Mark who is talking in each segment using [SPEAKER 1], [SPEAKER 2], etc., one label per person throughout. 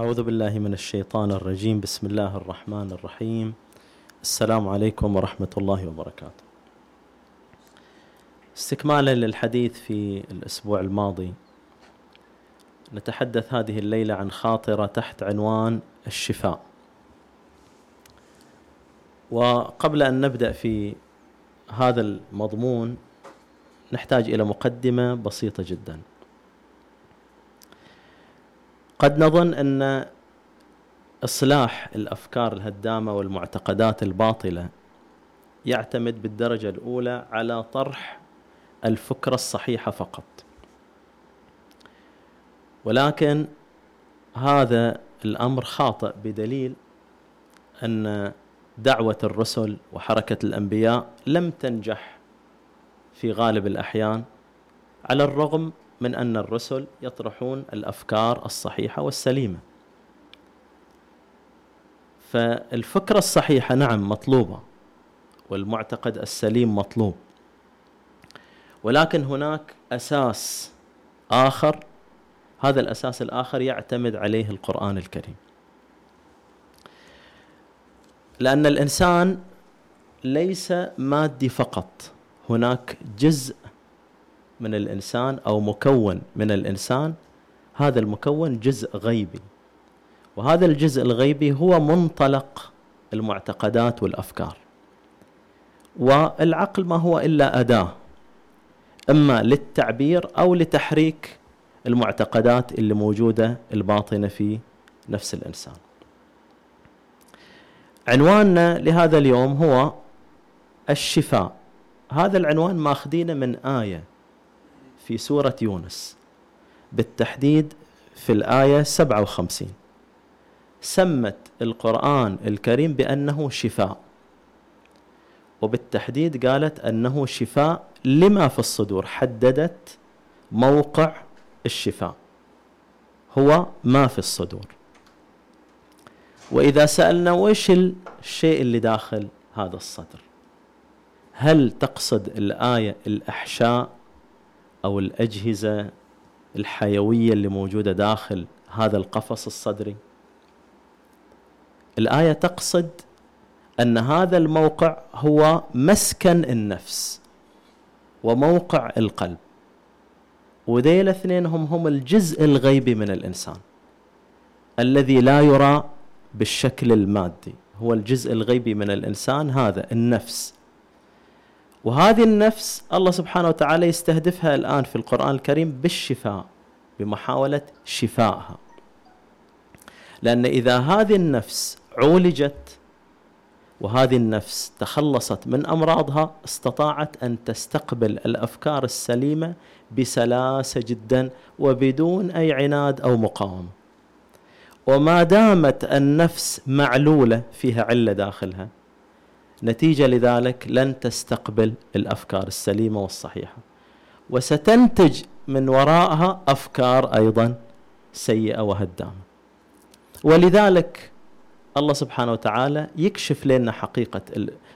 [SPEAKER 1] أعوذ بالله من الشيطان الرجيم. بسم الله الرحمن الرحيم. السلام عليكم ورحمة الله وبركاته. استكمالا للحديث في الأسبوع الماضي نتحدث هذه الليلة عن خاطرة تحت عنوان الشفاء. وقبل أن نبدأ في هذا المضمون نحتاج إلى مقدمة بسيطة جدا. قد نظن أن إصلاح الأفكار الهدامة والمعتقدات الباطلة يعتمد بالدرجة الأولى على طرح الفكرة الصحيحة فقط. ولكن هذا الأمر خاطئ بدليل أن دعوة الرسل وحركة الأنبياء لم تنجح في غالب الأحيان على الرغم من أن الرسل يطرحون الأفكار الصحيحة والسليمة. فالفكرة الصحيحة نعم مطلوبة والمعتقد السليم مطلوب. ولكن هناك أساس آخر هذا الأساس الآخر يعتمد عليه القرآن الكريم. لأن الإنسان ليس مادي فقط هناك جزء من الإنسان أو مكون من الإنسان هذا المكون جزء غيبي. وهذا الجزء الغيبي هو منطلق المعتقدات والأفكار. والعقل ما هو إلا أداة إما للتعبير أو لتحريك المعتقدات اللي موجودة الباطنة في نفس الإنسان. عنواننا لهذا اليوم هو الشفاء. هذا العنوان ماخذينه من آية. في سورة يونس بالتحديد في الآية 57 سمت القرآن الكريم بأنه شفاء وبالتحديد قالت أنه شفاء لما في الصدور حددت موقع الشفاء هو ما في الصدور. وإذا سألنا وش الشيء اللي داخل هذا الصدر؟ هل تقصد الآية الأحشاء أو الأجهزة الحيوية اللي موجودة داخل هذا القفص الصدري. الآية تقصد أن هذا الموقع هو مسكن النفس وموقع القلب. وذيل الاثنين هم هم الجزء الغيبي من الإنسان الذي لا يرى بالشكل المادي. هو الجزء الغيبي من الإنسان هذا النفس. وهذه النفس الله سبحانه وتعالى يستهدفها الآن في القرآن الكريم بالشفاء بمحاولة شفائها. لأن إذا هذه النفس عولجت وهذه النفس تخلصت من أمراضها استطاعت أن تستقبل الأفكار السليمة بسلاسة جدا وبدون أي عناد أو مقاومة. وما دامت النفس معلولة فيها علة داخلها. نتيجة لذلك لن تستقبل الأفكار السليمة والصحيحة. وستنتج من وراءها أفكار أيضا سيئة وهدامة. ولذلك الله سبحانه وتعالى يكشف لنا حقيقة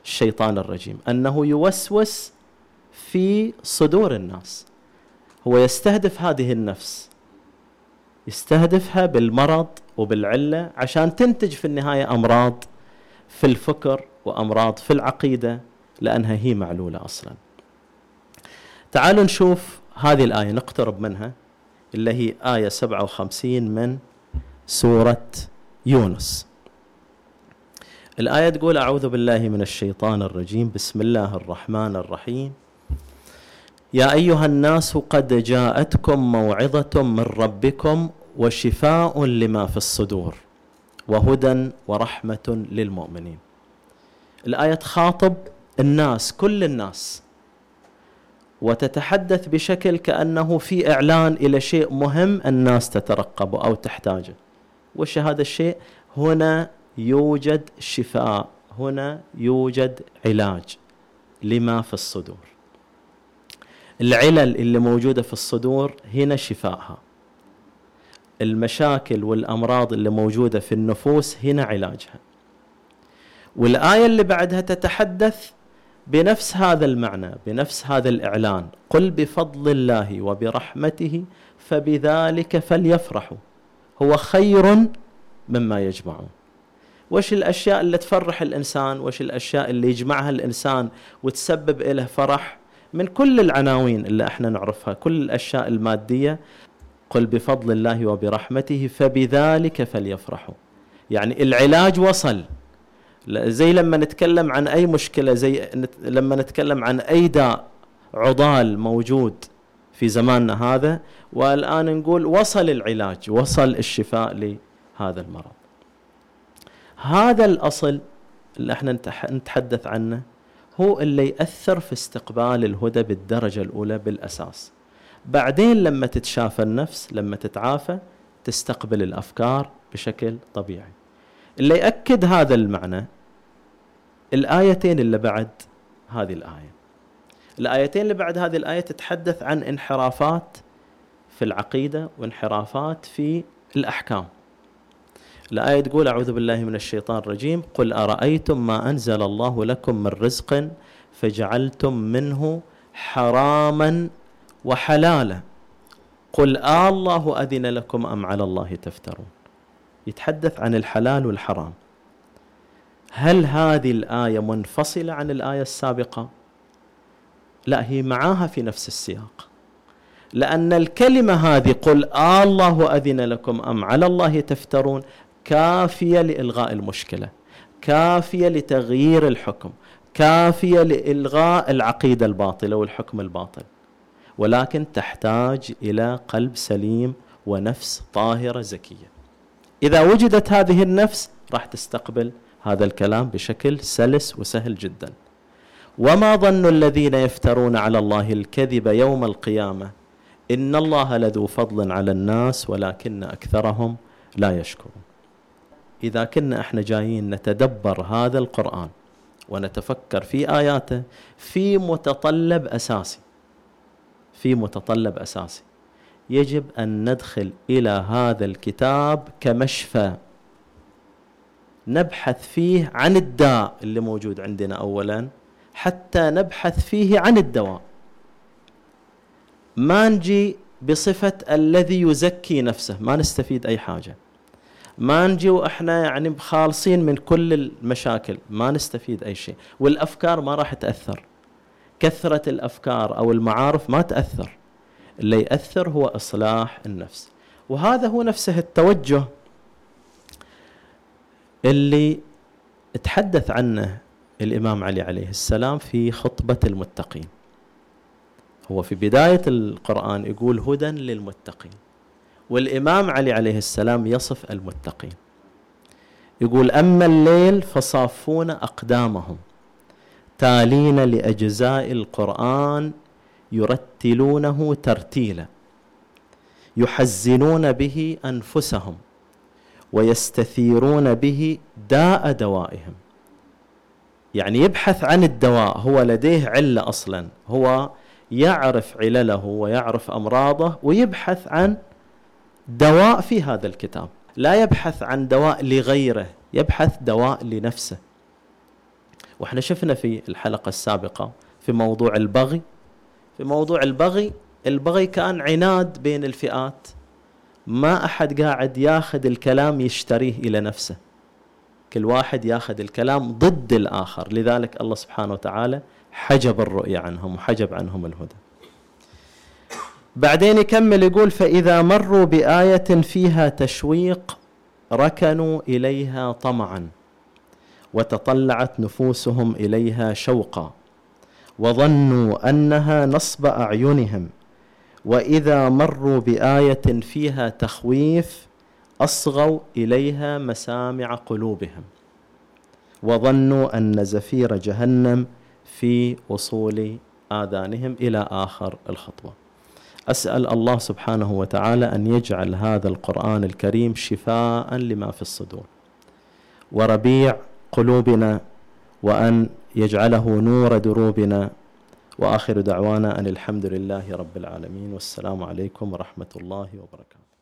[SPEAKER 1] الشيطان الرجيم أنه يوسوس في صدور الناس. هو يستهدف هذه النفس يستهدفها بالمرض وبالعلة عشان تنتج في النهاية أمراض في الفكر وأمراض في العقيدة لأنها هي معلولة أصلا. تعالوا نشوف هذه الآية نقترب منها اللي هي آية 57 من سورة يونس. الآية تقول أعوذ بالله من الشيطان الرجيم بسم الله الرحمن الرحيم. يا أيها الناس قد جاءتكم موعظة من ربكم وشفاء لما في الصدور وهدى ورحمة للمؤمنين. الآية تخاطب الناس كل الناس. وتتحدث بشكل كأنه في إعلان إلى شيء مهم الناس تترقبه أو تحتاجه. وش هذا الشيء؟ هنا يوجد شفاء هنا يوجد علاج لما في الصدور. العلل اللي موجودة في الصدور هنا شفائها المشاكل والأمراض اللي موجودة في النفوس هنا علاجها. والآية اللي بعدها تتحدث بنفس هذا المعنى بنفس هذا الإعلان. قل بفضل الله وبرحمته فبذلك فليفرحوا. هو خير مما يجمعون. وش الأشياء اللي تفرح الإنسان؟ وش الأشياء اللي يجمعها الإنسان وتسبب له فرح؟ من كل العناوين اللي إحنا نعرفها كل الأشياء المادية. قل بفضل الله وبرحمته فبذلك فليفرحوا. يعني العلاج وصل. زي لما نتكلم عن أي مشكلة زي لما نتكلم عن أي داء عضال موجود في زماننا هذا والآن نقول وصل العلاج وصل الشفاء لهذا المرض. هذا الأصل اللي إحنا نتحدث عنه هو اللي يأثر في استقبال الهدى بالدرجة الأولى بالأساس. بعدين لما تتشافى النفس لما تتعافى تستقبل الأفكار بشكل طبيعي. اللي يأكد هذا المعنى الآيتين اللي بعد هذه الآية. الآيتين اللي بعد هذه الآية تتحدث عن انحرافات في العقيدة وانحرافات في الأحكام. الآية تقول أعوذ بالله من الشيطان الرجيم. قل أرأيتم ما أنزل الله لكم من رزق فجعلتم منه حراما وحلالا. قل آه الله أذن لكم أم على الله تفترون. يتحدث عن الحلال والحرام. هل هذه الآية منفصلة عن الآية السابقة؟ لا هي معاها في نفس السياق. لأن الكلمة هذه قل آه الله أذن لكم أم على الله تفترون كافية لإلغاء المشكلة كافية لتغيير الحكم كافية لإلغاء العقيدة الباطلة والحكم الباطل. ولكن تحتاج إلى قلب سليم ونفس طاهرة زكية. إذا وجدت هذه النفس راح تستقبل هذا الكلام بشكل سلس وسهل جدا. وما ظن الذين يفترون على الله الكذب يوم القيامة إن الله لذو فضل على الناس ولكن أكثرهم لا يشكرون. إذا كنا إحنا جايين نتدبر هذا القرآن ونتفكر في آياته في متطلب أساسي في متطلب أساسي يجب أن ندخل إلى هذا الكتاب كمشفى. نبحث فيه عن الداء اللي موجود عندنا أولا حتى نبحث فيه عن الدواء. ما نجي بصفة الذي يزكي نفسه ما نستفيد أي حاجة. ما نجي وإحنا يعني خالصين من كل المشاكل ما نستفيد أي شيء. والأفكار ما راح تأثر. كثرة الأفكار أو المعارف ما تأثر. اللي يأثر هو إصلاح النفس. وهذا هو نفسه التوجه. اللي تحدث عنه الإمام علي عليه السلام في خطبة المتقين. هو في بداية القرآن يقول هدى للمتقين والإمام علي عليه السلام يصف المتقين. يقول أما الليل فصافون أقدامهم تالين لأجزاء القرآن يرتلونه ترتيلا يحزنون به أنفسهم. ويستثيرون به داء دوائهم. يعني يبحث عن الدواء هو لديه علة أصلا هو يعرف علله ويعرف أمراضه ويبحث عن دواء في هذا الكتاب. لا يبحث عن دواء لغيره يبحث دواء لنفسه. وإحنا شفنا في الحلقة السابقة في موضوع البغي. في موضوع البغي البغي كان عناد بين الفئات. ما أحد قاعد ياخذ الكلام يشتريه إلى نفسه. كل واحد ياخذ الكلام ضد الآخر. لذلك الله سبحانه وتعالى حجب الرؤيه عنهم وحجب عنهم الهدى. بعدين يكمل يقول فإذا مروا بآية فيها تشويق ركنوا إليها طمعا وتطلعت نفوسهم إليها شوقا وظنوا أنها نصب أعينهم وإذا مروا بآية فيها تخويف أصغوا إليها مسامع قلوبهم وظنوا أن زفير جهنم في وصول آذانهم إلى آخر الخطوة. اسال الله سبحانه وتعالى ان يجعل هذا القران الكريم شفاء لما في الصدور وربيع قلوبنا وان يجعله نور دروبنا وآخر دعوانا أن الحمد لله رب العالمين والسلام عليكم ورحمة الله وبركاته.